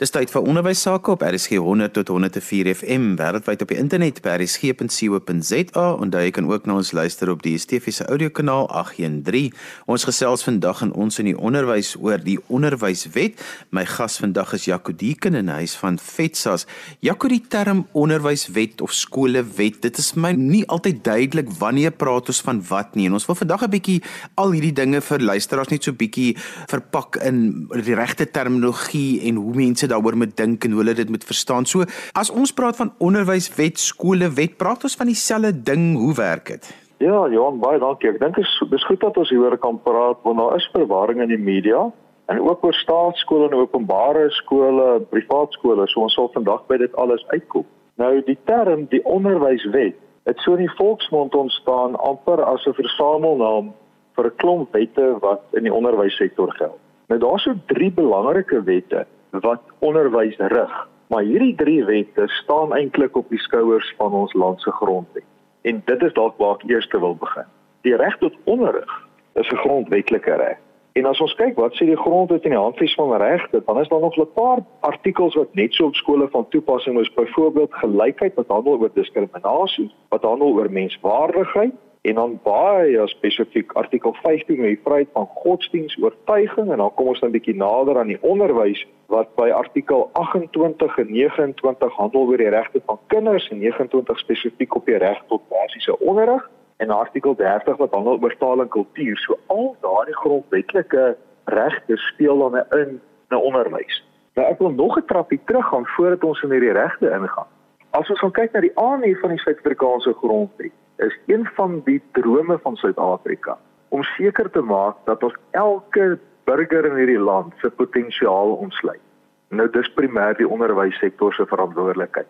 Dis tyd vir onderwys sake op RSG 100 tot 104 FM wêreldwyd op die internet by rsg.co.za en jy kan ook na ons luister op die DSTV se audiokanaal 813. Ons gesels vandag in ons in die onderwys oor die onderwyswet. My gas vandag is Jaco Deeken en hy is van FETSAS. Jaco, die term onderwyswet of skolewet, dit is my nie altyd duidelik wanneer praat ons van wat nie. En ons wil vandag 'n bietjie al hierdie dinge vir luisteraars net so bietjie verpak in die regte terminologie en hoe mense daaroor moet dink en hoe hulle dit moet verstaan. So, as ons praat van onderwyswet, skolewet, praat ons van dieselfde ding, hoe werk dit? Ja, Johan, baie dankie. Ek dink is dis goed dat ons hieroor kan praat want daar is verwarring in die media en ook oor staatskole en openbare skole, privaat skole. So ons sal vandag by dit alles uitkom. Nou die term die onderwyswet het so in die volksmond ontstaan amper as 'n versamelnaam vir 'n klomp wette wat in die onderwyssektor geld. Nou daar's so drie belangrike wette wat onderwys rig. Maar hierdie drie wette staan eintlik op die skouers van ons land se grondwet. En dit is dalk waar ek eers wil begin. Die reg tot onderrig is 'n grondwetlike reg. En as ons kyk wat sê die grondwet in die handves van regte, dan is daar nog 'n paar artikels wat net so op skole van toepassing is, byvoorbeeld gelykheid wat handel oor diskriminasie, wat handel oor menswaardigheid en dan baie spesifiek artikel 15 oor die vryheid van godsdiens oortuiging en dan kom ons dan 'n bietjie nader aan die onderwys wat by artikel 28 en 29 handel oor die regte van kinders en 29 spesifiek op die reg tot basiese onderrig en artikel 30 wat handel oor taal en kultuur. So al daardie grondwetlike regte speel dan in 'n onderwys. Nou ek wil nog 'n trappie terug gaan voordat ons in hierdie regte ingaan. As ons kyk na die aanhef van die Suid-Afrikaanse grondwet, is een van die drome van Suid-Afrika om seker te maak dat ons elke burger in hierdie land se potensiaal ontsluit. Nou dis primêr die onderwyssektor se verantwoordelikheid.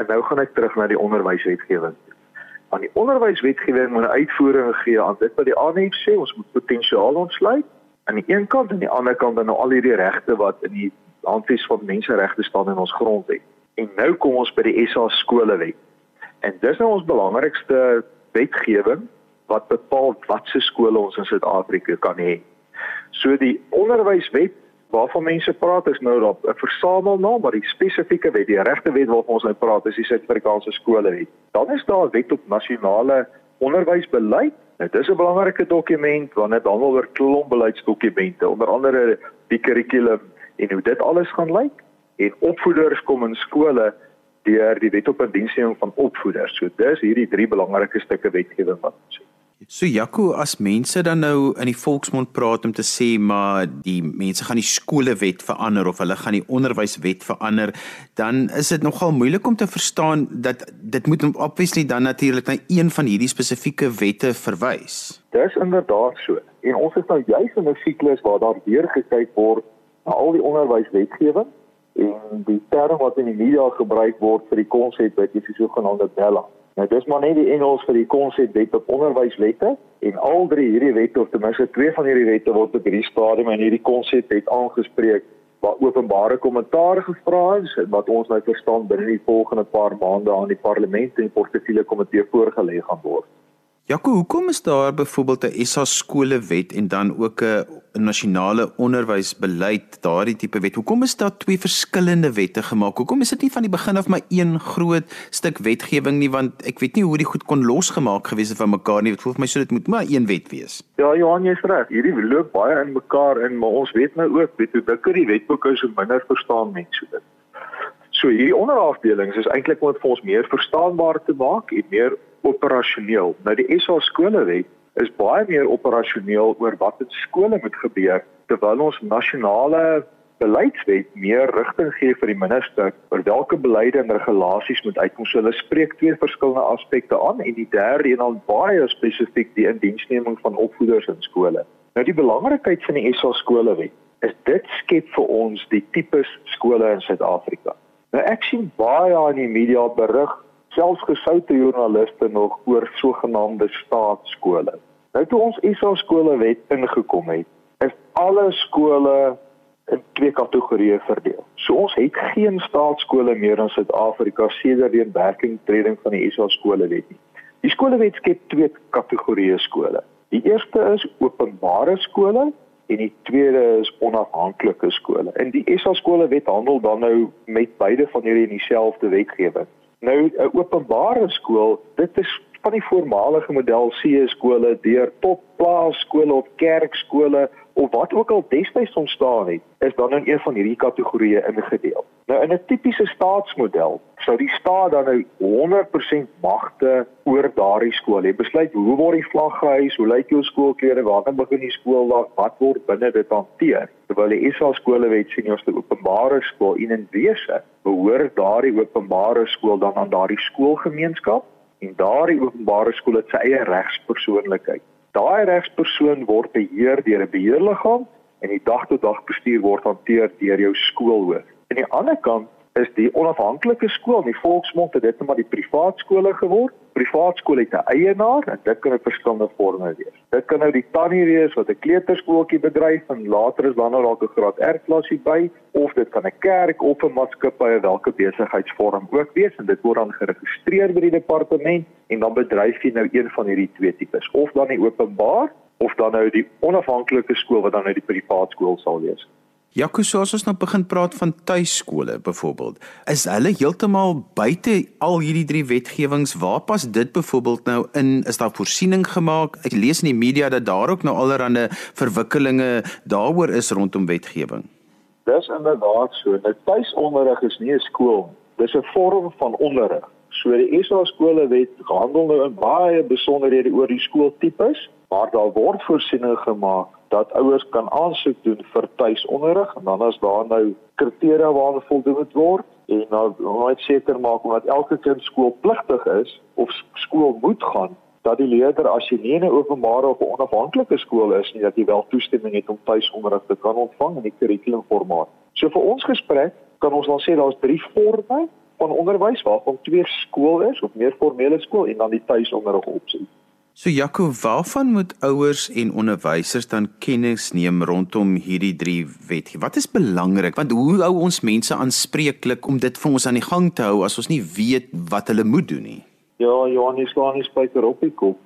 En nou gaan ek terug na die onderwyswetgewing. Want die onderwyswetgewing moet 'n uitvoering gee aan dit wat die aanhef sê ons moet potensiaal ontsluit aan die een kant en aan die ander kant dan nou al hierdie regte wat in die handves van menseregte staan in ons grondwet. En nou kom ons by die SA skolewet. En dis nou ons belangrikste wetgewing wat bepaal watse skole ons in Suid-Afrika kan hê. So die onderwyswet waarvan mense praat is nou op 'n versamelnaam, maar die spesifieke wet, die regte wet waarvan ons nou praat, is die Suid-Afrikaanse skolewet. Dan is daar 'n wet op nasionale onderwysbeleid. Dit is 'n belangrike dokument want dit handel oor klomp beleidsdokumente, onder andere die kurrikulum en hoe dit alles gaan lyk. En opvoeders kom in skole deur die wet op indiensneming van opvoeders. So dis hierdie drie belangrike stukke wetgewing wat ons het. So Jaco, as mense dan nou in die volksmond praat om te sê maar die mense gaan die skolewet verander of hulle gaan die onderwyswet verander, dan is dit nogal moeilik om te verstaan dat dit moet obviously dan natuurlik na een van hierdie spesifieke wette verwys. Dis inderdaad so. En ons is nou juis in 'n siklus waar daar weer gekyk word na al die onderwyswetgewing en die term wat in die media gebruik word vir die konsep wat is die sogenaamde BELA. Nou dis maar net die Engels vir die konsep wet op onderwyswette en al drie hierdie wette of ten minste twee van hierdie wette word op hierdie stadium in hierdie konsep het aangespreek waar openbare kommentaar gevra is wat ons nou verstaan binne die volgende paar maande aan die parlement en portefeulje komitee voorgelê gaan word. Jaco, hoekom is daar byvoorbeeld 'n SA skolewet en dan ook 'n nasionale onderwysbeleid, daardie tipe wet? Hoekom is daar twee verskillende wette gemaak? Hoekom is dit nie van die begin af maar een groot stuk wetgewing nie want ek weet nie hoe die goed kon losgemaak gewees het van mekaar nie. Dit voel vir my so dit moet maar een wet wees. Ja, Johan, jy's reg. Hierdie loop baie in mekaar in, maar ons weet nou ook, weet hoe dikker die wetboek is, hoe minder verstaan mense dit. So hierdie onderafdelings is eintlik om dit vir ons meer verstaanbaar te maak en meer operasioneel. Nou die SA skolewet is baie meer operasioneel oor wat in skole moet gebeur terwyl ons nasionale beleidswet meer rigting gee vir die minister oor watter beleide en regulasies moet uitkom. So hulle spreek twee verskillende aspekte aan en die derde een dan baie spesifiek die indiensneming van opvoeders in skole. Nou die belangrikheid van die SA skolewet is dit skep vir ons die tipes skole in Suid-Afrika. Nou ek sien baie aan die media berig selfs gesoute joernaliste nog oor sogenaamde staatskole. Nou toe ons ISO skolewet ingekom het, is alle skole in twee kategorieë verdeel. So ons het geen staatskole meer in Suid-Afrika sedert die inwerkingtreding van die ISO skolewet nie. Die skolewet skep twee kategorieë skole. Die eerste is openbare skole en die tweede is onafhanklike skole. En die SA skole wet handel dan nou met beide van hierdie in dieselfde wetgewing. Nou 'n openbare skool, dit is van die voormalige model C skole deur tot plaaskole of kerkskole of wat ook al destyds ontstaan het, is dan in een van hierdie kategorieë ingedeel. Nou in 'n tipiese staatsmodel sou die staat dan nou 100% magte oor daardie skool hê. Besluit hoe word die vlag gehuis, hoe lyk jou skoolklere, wanneer begin die skooldag, wat word binne dit hanteer. Terwyl die SA skolewet jy as 'n openbare skool en in wese behoort daardie openbare skool dan aan daardie skoolgemeenskap en daardie openbare skool het sy eie regspersoonlikheid. Daai regspersoon word beheer deur 'n beheerliggaam en die dag-tot-dag bestuur word hanteer deur jou skoolhoof. Aan die ander kant is die onafhanklike skool, die volksmond het dit net maar die privaat skole geword. Privaat skool het 'n eienaar en dit kan 'n verskillende vorme wees. Dit kan nou die tannie wees wat 'n kleuterskooltjie bedryf en later is dan nou dalk 'n graad R klasie by of dit kan 'n kerk of 'n maatskappy of watter besigheidsvorm ook wees en dit word dan geregistreer by die departement en dan bedryf jy nou een van hierdie twee tipes of dan die openbaar of dan nou die onafhanklike skool wat dan nou die privaat skool sal wees. Jaco, soos ons nou begin praat van tuiskole byvoorbeeld, is hulle heeltemal buite al hierdie drie wetgewings. Waar pas dit byvoorbeeld nou in? Is daar voorsiening gemaak? Ek lees in die media dat daar ook nou allerlei verwikkelinge daaroor is rondom wetgewing. Dis inderdaad so. Nou tuisonderrig is nie 'n skool, dis 'n vorm van onderrig. So die SA skolewet handel nou in baie besonderhede oor die skooltipes, maar daar word voorsiening gemaak dat ouers kan aansoek doen vir tuisonderrig en dan as daar nou kriteria waaraan voldoen word en nou moet seker maak dat elke kind skoolpligtig is of skool moet gaan dat die leerder as jy nie 'n openbare of onafhanklike skool is nie dat jy wel toestemming het om tuisonderrig te kan ontvang in die kurrikulumformaat. So vir ons gesprek kan ons dan sê daar's drie forme van onderwys waarvan twee skool is of meer formele skool en dan die tuisonderrig opsie. So Jaco, waarvan moet ouers en onderwysers dan kennis neem rondom hierdie drie wetgewing? Wat is belangrik? Want hoe hou ons mense aanspreeklik om dit vir ons aan die gang te hou as ons nie weet wat hulle moet doen nie? Ja, Johannes staan nie spyker op die kop.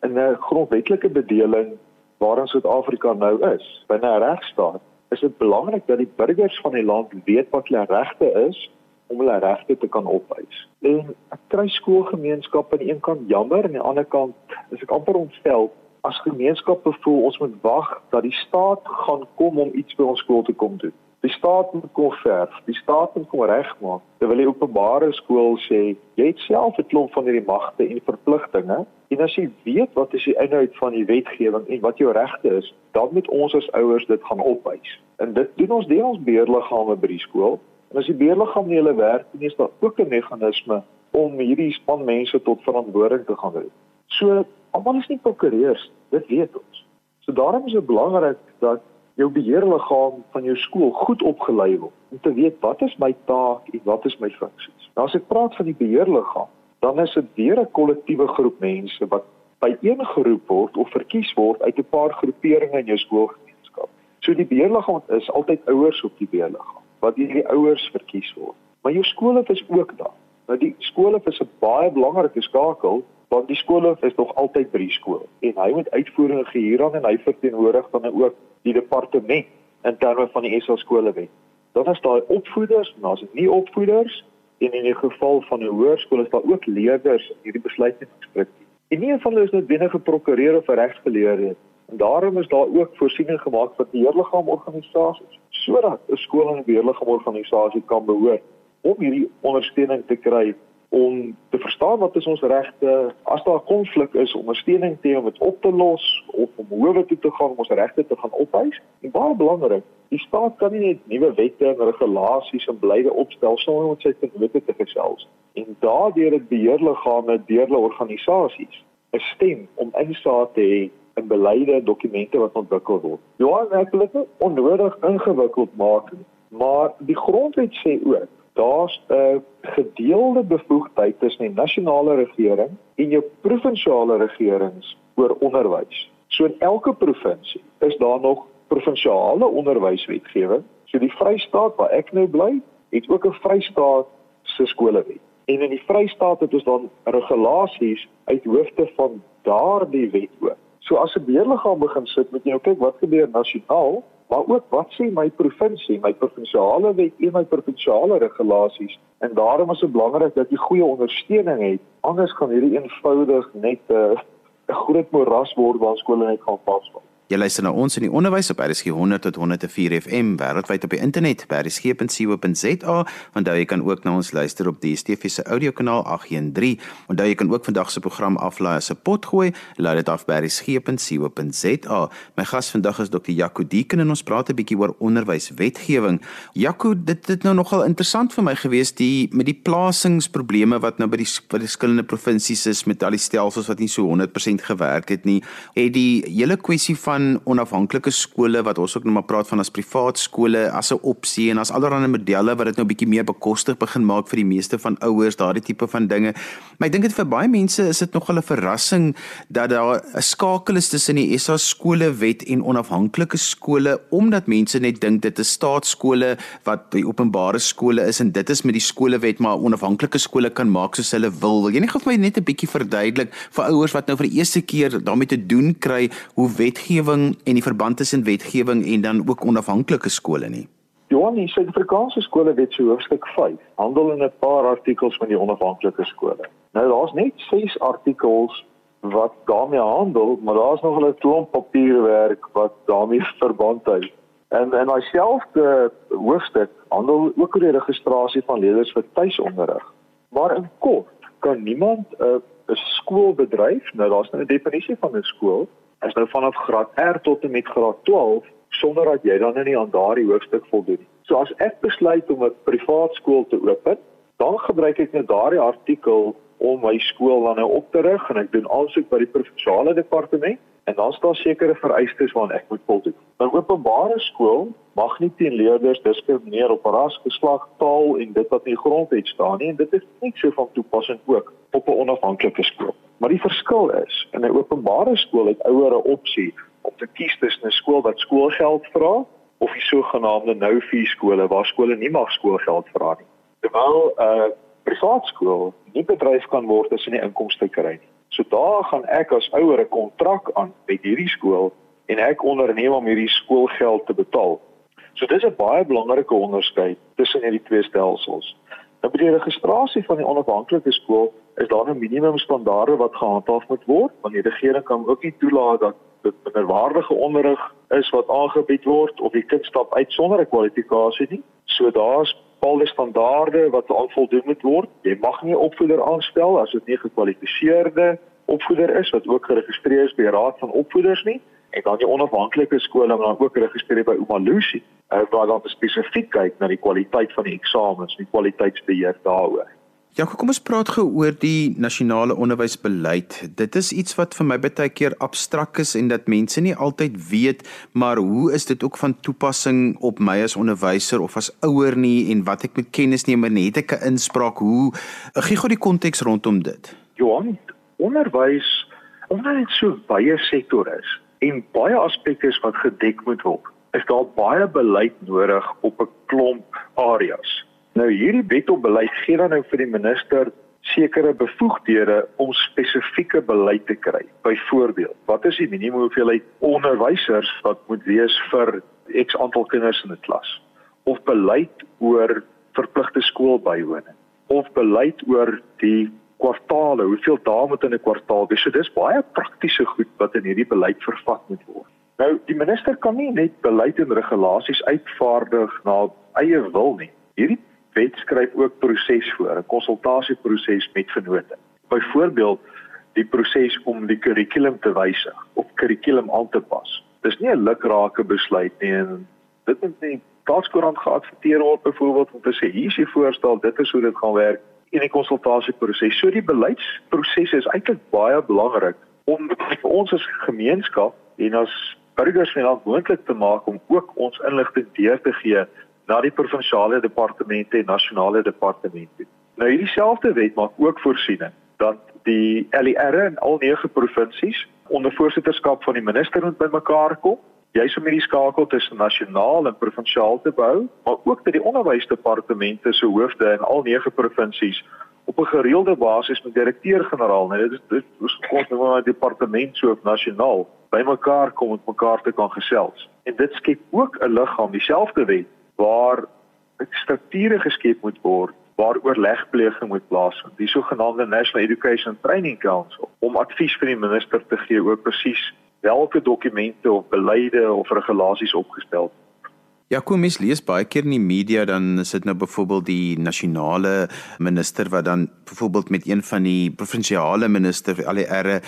In 'n grondwetlike bedeling waarin Suid-Afrika nou is, binne 'n regstaat, is dit belangrik dat die burgers van die land weet wat hulle regte is om hulle regte te kan opwys. En ek kry skoolgemeenskappe aan die een kant jammer en aan die ander kant is ek amper ontstel as gemeenskappe voel ons moet wag dat die staat gaan kom om iets by ons skool te kom doen. Die staat moet kom verf, die staat moet kom regmaak. Terwyl die openbare skool sê jy het self 'n klomp van hierdie magte en verpligtinge en as jy weet wat is die inhoud van die wetgewing en wat jou regte is, dan moet ons as ouers dit gaan opwys. En dit doen ons deur ons beheerliggame by die skool En as die beheerliggaam nie hulle werk doen, is daar ook 'n meganisme om hierdie span mense tot verantwoording te gaan roep. So almal is nie prokureurs, dit weet ons. So daarom is dit belangrik dat jou beheerliggaam van jou skool goed opgelei word om te weet wat is my taak en wat is my funksies. Nou as ek praat van die beheerliggaam, dan is dit weer 'n kollektiewe groep mense wat byeengeroep word of verkies word uit 'n paar groeperinge in jou skoolgemeenskap. So die beheerliggaam is altyd ouers op die beheerliggaam wat deur die ouers verkies word. Maar jou skoolhoof is ook daar. Nou die skoolhoof is 'n baie belangrike skakel want die skoolhoof is nog altyd by die skool en hy moet uitvoering gee hieraan en hy verteenwoordig dan ook die departement in terme van die SA skolewet. Dan is daar opvoeders, as dit nie opvoeders en in die geval van 'n hoërskool is daar ook leerders in hierdie besluitnemingsstruktuur. En nie een van hulle is noodwendig 'n prokureur of 'n regsgeleerde nie. En daarom is daar ook voorsiening gemaak vir beheerliggaamorganisasies sodat 'n skool en 'n beheerliggaamorganisasie kan behoort om hierdie ondersteuning te kry om te verstaan wat is ons regte as daar 'n konflik is ondersteuning te hê om dit op te los of om howe toe te gaan om ons regte te gaan opwys en baie belangrik die staat kan nie net nuwe wette en regulasies en beleide opstel sonder om sy tenwoorde te gesels. En daardeur dit beheerliggame deur hulle organisasies 'n stem om insaag te hê in beleide en dokumente wat ontwikkel word. Johan ek wil dit onnodig ingewikkeld maak, maar die grondwet sê ook daar's 'n gedeelde bevoegdheid tussen die nasionale regering en jou provinsiale regerings oor onderwys. So in elke provinsie is daar nog provinsiale onderwyswetgewing. So die Vrystaat waar ek nou bly, het ook 'n Vrystaat se skolewet. En in die Vrystaat het ons dan regulasies uit hoofde van daardie wet ook. So as 'n beheerliggaam begin sit met jy nou kyk wat gebeur nasionaal, maar ook wat sê my provinsie, my provinsiale wet en my provinsiale regulasies. En daarom is dit belangrik dat jy goeie ondersteuning het. Anders gaan hierdie eenvoudig net 'n uh, groot moras word waar skole net gaan vasval. Jy luister na ons in die onderwys op RSG 100 tot 104 FM wêreldwyd op die internet by rsg.co.za. Onthou jy kan ook na ons luister op die DSTV se audiokanaal 813. Onthou jy kan ook vandag se program aflaai as 'n potgooi. Laai dit af by rsg.co.za. My gas vandag is Dr. Jaco Dieken en ons praat 'n bietjie oor onderwyswetgewing. Jaco, dit het nou nogal interessant vir my gewees die met die plasingsprobleme wat nou by die verskillende provinsies is met al die stelsels wat nie so 100% gewerk het nie. Het die hele kwessie van van onafhanklike skole wat ons ook nou maar praat van as privaat skole as 'n opsie en as allerlei modelle wat dit nou bietjie meer bekostig begin maak vir die meeste van ouers daardie tipe van dinge. Maar ek dink dit vir baie mense is dit nogal 'n verrassing dat daar 'n skakel is tussen die SA skolewet en onafhanklike skole omdat mense net dink dit is staatskole wat by openbare skole is en dit is met die skolewet maar onafhanklike skole kan maak soos hulle wil. Wil jy nie gou vir my net 'n bietjie verduidelik vir ouers wat nou vir die eerste keer daarmee te doen kry hoe wetgewing wetgewing en die verband tussen wetgewing en dan ook onafhanklike skole nie. Johan, die Suid-Afrikaanse skole wet se hoofstuk 5 handel in 'n paar artikels met die onafhanklike skole. Nou daar's net 6 artikels wat daarmee handel, maar daar's nog 'n klomp papierwerk wat daarmee verband hou. En en dieselfde hoofstuk handel ook oor die registrasie van leerders vir tuisonderrig. Maar in kort, kan niemand 'n uh, 'n skool bedryf, nou daar's nou 'n definisie van 'n skool, is nou vanaf graad R tot en met graad 12 sonder dat jy dan nie aan daardie hoofstuk voldoen nie. So as ek besluit om 'n privaat skool te open, dan gebruik ek net daardie artikel om my skool dan nou op te rig en ek doen aansoek by die provinsiale departement en dan staan sekere vereistes waaraan ek moet voldoen. 'n Openbare skool mag nie teen leerders diskrimineer op ras, geslag, taal en dit wat in die grondwet staan nie en dit is nie so van toepassing ook op 'n onafhanklike skool. Maar die verskil is, in 'n openbare skool het ouers 'n opsie om te kies tussen 'n skool wat skoolgeld vra of die sogenaamde no-fee skole waar skole nie mag skoolgeld vra nie. Terwyl 'n uh, privaat skool nie bedryf kan word as hulle nie inkomste kry nie. So daar gaan ek as ouer 'n kontrak aan met hierdie skool en ek onderneem om hierdie skoolgeld te betaal. So dis 'n baie belangrike onderskeid tussen hierdie twee stelsels. Nou by die registrasie van die onafhanklike skool is daar 'n minimum standaarde wat gehandhaaf moet word, want die regering kan ook nie toelaat dat dit minderwaardige onderrig is wat aangebied word of die kind stap uit sonder 'n kwalifikasie nie. So daar's bepaalde standaarde wat aanvoldoen moet word. Jy mag nie opvoeder aanstel as dit nie gekwalifiseerde opvoeder is wat ook geregistreer is by Raad van Opvoeders nie en dan die onafhanklike skole wat dan ook geregistreer by Umalusi, uh, waar dan spesifiek kyk na die kwaliteit van die eksamens, die kwaliteitsbeheer daaroor. Ja, kom ons praat gou oor die nasionale onderwysbeleid. Dit is iets wat vir my baie keer abstrakt is en dat mense nie altyd weet maar hoe is dit ook van toepassing op my as onderwyser of as ouer nie en wat ek met kennis neem en het ek 'n inspraak hoe gee gou die konteks rondom dit. Johan, onderwys omdat dit so baie sektore is en baie aspekte wat gedek moet word, is daar baie beleid nodig op 'n klomp areas. Nou hierdie wet op beleid gee dan nou vir die minister sekere bevoegdhede om spesifieke beleid te kry. Byvoorbeeld, wat is die minimum hoeveelheid onderwysers wat moet wees vir X aantal kinders in 'n klas? Of beleid oor verpligte skoolbywoning? Of beleid oor die kwartale, hoeveel dae moet in 'n kwartaal wees? So dis baie praktiese goed wat in hierdie beleid vervat moet word. Nou, die minister kan nie net beleid en regulasies uitvaardig na eie wil nie. Hierdie wet skryf ook proses voor, 'n konsultasieproses met vennote. Byvoorbeeld die proses om die kurrikulum te wysig of kurrikulum aan te pas. Dis nie 'n lukrake besluit nie en dit moet nie staatskoerant geadverteer word byvoorbeeld om te sê hier is die voorstel, dit is hoe dit gaan werk in die konsultasieproses. So die beleidsproses is eintlik baie belangrik om vir ons as gemeenskap en as burgers van land moontlik te maak om ook ons inligting deur te gee na die provinsiale departemente en nasionale departemente. Nou hierdie selfde wet maak ook voorsiening dat die LER in al 9 provinsies onder voorsitterskap van die minister moet bymekaar kom. Jy sou met die skakel tussen nasionaal en provinsiaal te bou, maar ook dat die onderwysdepartemente se hoofde in al 9 provinsies op 'n gereelde basis met direkteur-generaal, nee, dit is is kos nou maar departement so of nasionaal bymekaar kom met mekaar te kan gesels. En dit skep ook 'n liggaam, dieselfde wet waar strukture geskep moet word waar oorlegpleging moet plaasvind. Die sogenaamde National Education Training Council om advies vir die minister te gee oor presies watter dokumente of beleide of regulasies opgestel Ja, kom mens lees baie keer in die media dan is dit nou byvoorbeeld die nasionale minister wat dan byvoorbeeld met een van die provinsiale minister al die erre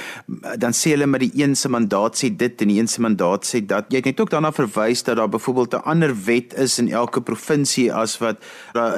dan sê hulle maar die een se mandaat sê dit en die een se mandaat sê dat jy het net ook daarna verwys dat daar byvoorbeeld 'n ander wet is in elke provinsie as wat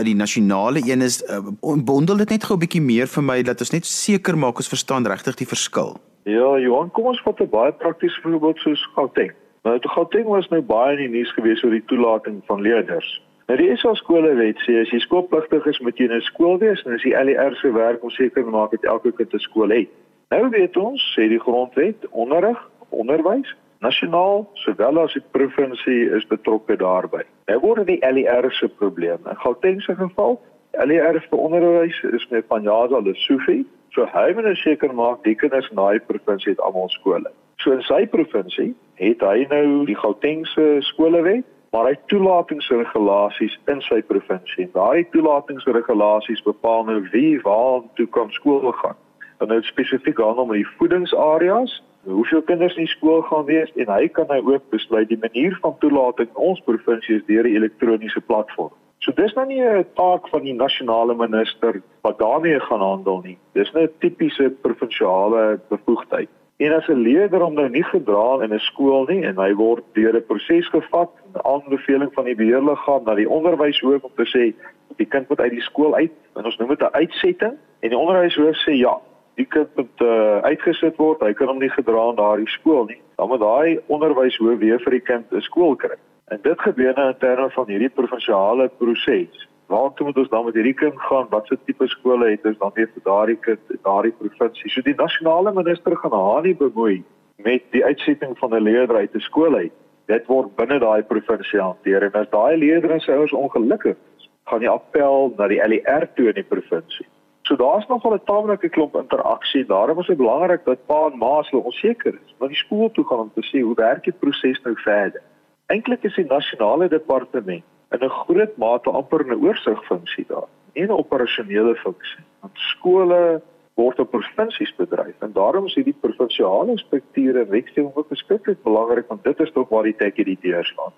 die nasionale een is uh, bondel dit net gou 'n bietjie meer vir my dat ons net seker maak ons verstaan regtig die verskil. Ja, Johan, kom ons vat 'n baie praktiese voorbeeld soos Gauteng. Nou toe Gauteng was nou baie in die nuus gewees oor die toelating van leerders. Nou die SA skolewet sê as jy skoolpligtig is moet jy in 'n skool wees en as die LER se werk om seker te maak dat elke kind 'n skool het. Nou weet ons, sê die grondwet, onderrig, onderwys, nasionaal sowel as die provinsie is betrokke daarbey. Nou word die LER se probleem. In Gauteng se geval, LER vir onderwys is met Panjasa Lesofie, so hy moet nou seker maak die kinders in daai provinsie het almal skole. So in sy provinsie het hy nou die Gautengse skolewet, maar hy toelatingsregulasies in sy provinsie. Daai toelatingsregulasies bepaal nou wie waar toe kan skool gaan. Dan nou spesifiek gaan om die voedingsareas, hoeveel kinders in skool gaan wees en hy kan nou ook besluit die manier van toelating in ons provinsie is deur 'n elektroniese platform. So dis nou nie 'n taak van die nasionale minister wat daarmee gaan handel nie. Dis 'n tipiese provinsiale bevoegdheid. En as 'n leerder hom nou nie gedra in 'n skool nie en hy word deur 'n proses gevat, 'n aanbeveling van die beheerliggaam na die onderwyshoof om te sê die kind moet uit die skool uit, en ons noem dit 'n uitsetting en die onderwyshoof sê ja, die kind moet uh, uitgesit word, hy kan hom nie gedra in daardie skool nie. Dan moet daai onderwyshoof weer vir die kind 'n skool kry. En dit gebeur nou in terme van hierdie provinsiale proses. Waartoe moet ons dan met hierdie kind gaan? Wat se tipe skole het ons dan weer vir daardie kind in daardie provinsie? So die nasionale minister gaan haar nie bemoei met die uitsetting van 'n leerder uit 'n skool uit. Dit word binne daai provinsie hanteer en as daai leerder en sy ouers ongelukkig gaan die appel na die LER toe in die provinsie. So daar's nog wel 'n tamelike klomp interaksie. Daarom is dit belangrik dat pa en ma se onseker is, want die skool toe gaan om te sê hoe werk die proses nou verder. Eintlik is die nasionale departement in 'n groot mate amper 'n oorsigfunksie daar, nie 'n operasionele funksie. Want skole word op provinsies bedryf en daarom is hierdie provinsiale strukture wetgewing ook beskiklik belangrik want dit is tog waar die tek hierdie deur slaan.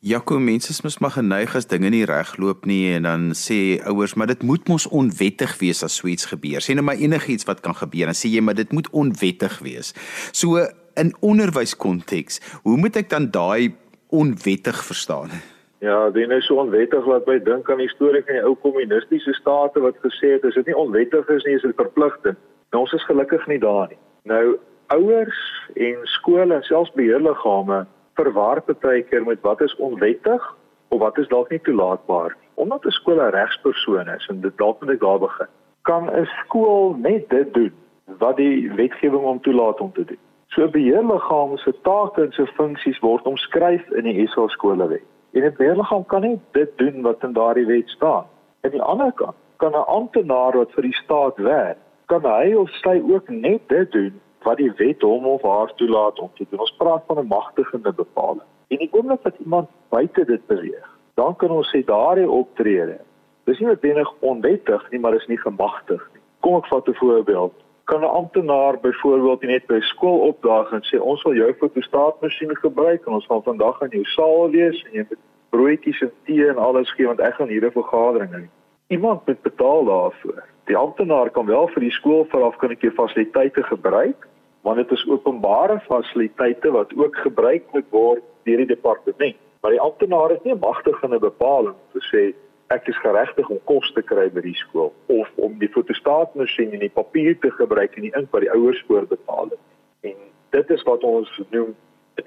Jaco mense is mos maar geneig as dinge nie regloop nie en dan sê ouers maar dit moet mos onwettig wees as suits gebeur. Sê net maar enigiets wat kan gebeur dan sê jy maar dit moet onwettig wees. So in onderwyskonteks, hoe moet ek dan daai onwettig verstaan? Ja, dit is so onwettig wat my dink aan die storie van die ou kommunistiese state wat gesê het as dit nie onwettig is nie, is dit verpligtend. Nou ons is gelukkig nie daar nie. Nou ouers en skole en selfs beheerliggame verwar baie keer met wat is onwettig of wat is dalk nie toelaatbaar nie. Omdat 'n skool 'n regspersoon is en dit dalk moet ek daar begin. Kan 'n skool net dit doen wat die wetgewing hom toelaat om te doen? So beheerliggame se take en se funksies word omskryf in die SA skolewet. En 'n beheerliggaam kan nie dit doen wat in daardie wet staan. Aan die ander kant kan 'n amptenaar wat vir die staat werk, kan hy of sy ook net dit doen wat die wet hom of haar toelaat om te doen. Ons praat van 'n magtigende bepaling. En die oomblik wat iemand buite dit beweeg, dan kan ons sê daardie optrede dis nie noodwendig onwettig nie, maar is nie gemagtig nie. Kom ek vat 'n voorbeeld kan 'n amptenaar byvoorbeeld net by skool opdaag en sê ons wil jou fotostaatmasjien gebruik en ons gaan vandag aan jou saal wees en jy moet broodjies en tee en alles gee want ek gaan hier 'n vergadering hê. Iemand moet betaal daarvoor. Die amptenaar kan wel vir die skool veraf kan ek jou fasiliteite gebruik, want dit is openbare fasiliteite wat ook gebruik moet word deur die departement. Maar die amptenaar is nie magtig in 'n bepaling te sê ek is geregtig om kos te kry by die skool of om die fotostaatmasjien en die papier te gebruik en die ink wat die ouers voorbetaal het. En dit is wat ons noem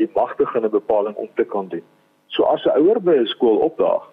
die magtigende bepaling om te kan doen. So as 'n ouer by 'n skool opdaag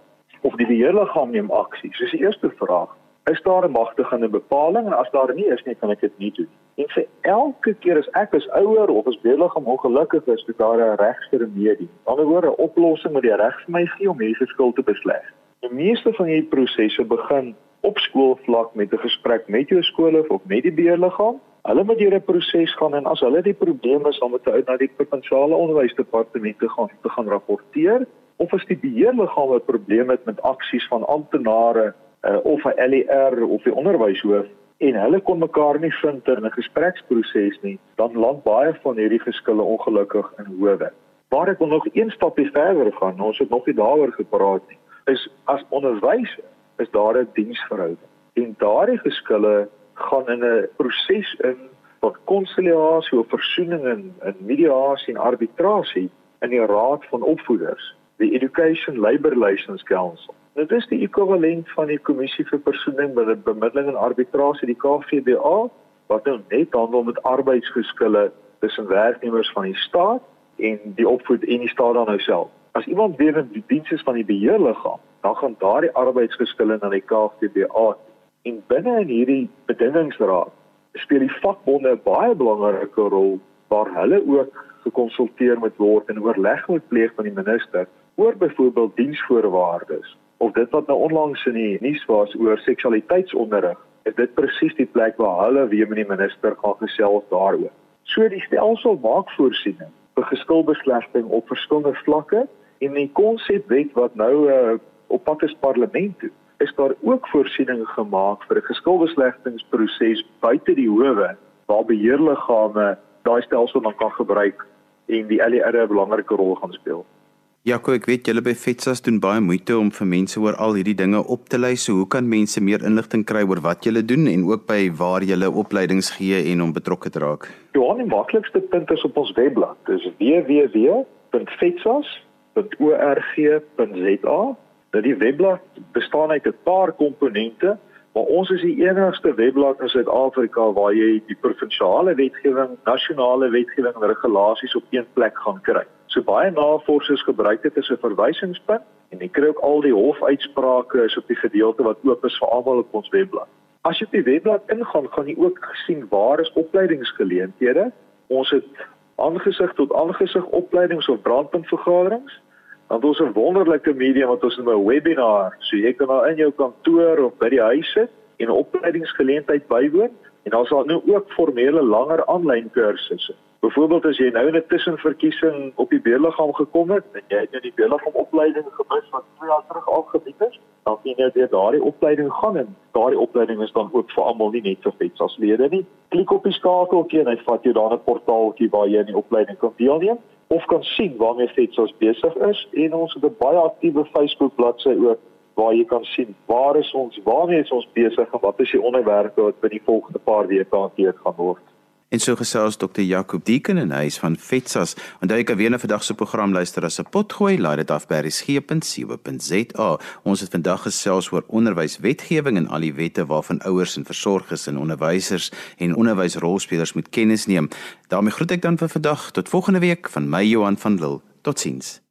of die beheerliggaam neem aksie, soos die eerste vraag, is daar 'n magtigende bepaling en as daar nie is nie, kan ek dit nie doen. En vir elke keer as ek as ouer of as beheerliggaam ongelukkig is, het daar 'n regsremedie. Aan die ander woorde, 'n oplossing met die reg vir my gee om hierdie skuld te besleg Die meeste van hierdie prosesse begin op skoolvlak met 'n gesprek met jou skool of met die beheerliggaam. Hulle moet deur 'n proses gaan en as hulle die probleme is, dan moet hulle uit na die provinsiale onderwysdepartement te gaan te gaan rapporteer of as die beheerliggaam 'n probleem het met aksies van amptenare uh, of 'n LER of die onderwyshoof en hulle kon mekaar nie vind in 'n gespreksproses nie, dan land baie van hierdie geskille ongelukkig in howe. Waar ek nog een stapie verder gaan, ons het nog nie daaroor gepraat nie, is as onderwyser is daar 'n diensverhouding. En daardie geskille gaan in 'n proses in van konsiliasie of versoening en in mediasie en arbitrasie in die raad van opvoeders, die Education Labour License Council. Dit is die ekwivalent van die kommissie vir versoening by bemiddeling en arbitrasie, die KVBA, wat nou net handel met arbeidsgeskille tussen werknemers van die staat en die opvoed en die staat dan nou self. As iemand weer in die diens is van die beheerliggaam, dan gaan daardie arbeidsgeskille na die KVBA en binne in hierdie bedingingsraad speel die vakbonde 'n baie belangrike rol waar hulle ook gekonsulteer moet word en oorleg moet pleeg met die minister oor byvoorbeeld diensvoorwaardes. Of dit wat nou onlangs in die nuus was oor seksualiteitsonderrig is dit presies die plek waar hulle weer met die minister gaan gesels daaroor. So die stelsel maak voorsiening vir geskilbeslegting op verskillende vlakke en die konsepwet wat nou uh, op pad is parlement toe is daar ook voorsiening gemaak vir 'n geskilbeslegtingsproses buite die howe waar beheerliggame daai stelsel dan kan gebruik en die LER 'n belangrike rol gaan speel. Jaco, ek weet julle by FETSAS doen baie moeite om vir mense oor al hierdie dinge op te lei. So hoe kan mense meer inligting kry oor wat julle doen en ook by waar julle opleidings gee en om betrokke te raak? Ja, die maklikste punt is op ons webblad. Dis www.fetsas.org.za dat die webblad bestaan uit 'n paar komponente, maar ons is die enigste webblad in Suid-Afrika waar jy die provinsiale wetgewing, nasionale wetgewing en regulasies op een plek gaan kry. So baie navorsers gebruik dit as 'n verwysingspunt en jy kry ook al die hofuitsprake is op die gedeelte wat oop is vir almal op ons webblad. As jy op die webblad ingaan, gaan jy ook sien waar is opleidingsgeleenthede. Ons het aangesig tot aangesig opleidings of brandpuntvergaderings want ons 'n wonderlike medium wat ons in 'n webinar, so jy kan daar in jou kantoor of by die huis sit en 'n opleidingsgeleentheid bywoon en dan sal nou ook formele langer aanlyn kursusse. Byvoorbeeld as jy nou in 'n tussenverkiesing op die beheerliggaam gekom het en jy het nou die beheerliggaam opleiding gemis wat 2 jaar terug aangebied is, dan sien jy dat daardie opleiding gaan en daardie opleiding is dan ook vir almal nie net vir FETS as lede nie. Klik op die skakeltjie en hy vat jou dan 'n portaaltjie waar jy in die opleiding kan deelneem of kan sien waarmee FETSOS besig is en ons het 'n baie aktiewe Facebook bladsy ook waar jy kan sien waar is ons, waarmee is ons besig en wat is die onderwerpe wat binne die volgende paar weke hanteer gaan word. En so gesels Dr. Jacob Dieken en hy is van FETSAS. Onthou jy kan weer 'n vandag se program luister as 'n potgooi, laai dit af by resgep.co.za. Ons het vandag gesels oor onderwyswetgewing en al die wette waarvan ouers en versorgers en onderwysers en onderwysrolspelers moet kennis neem. daarmee groet ek dan vir vandag tot volgende week van my Johan van Lille. Totsiens.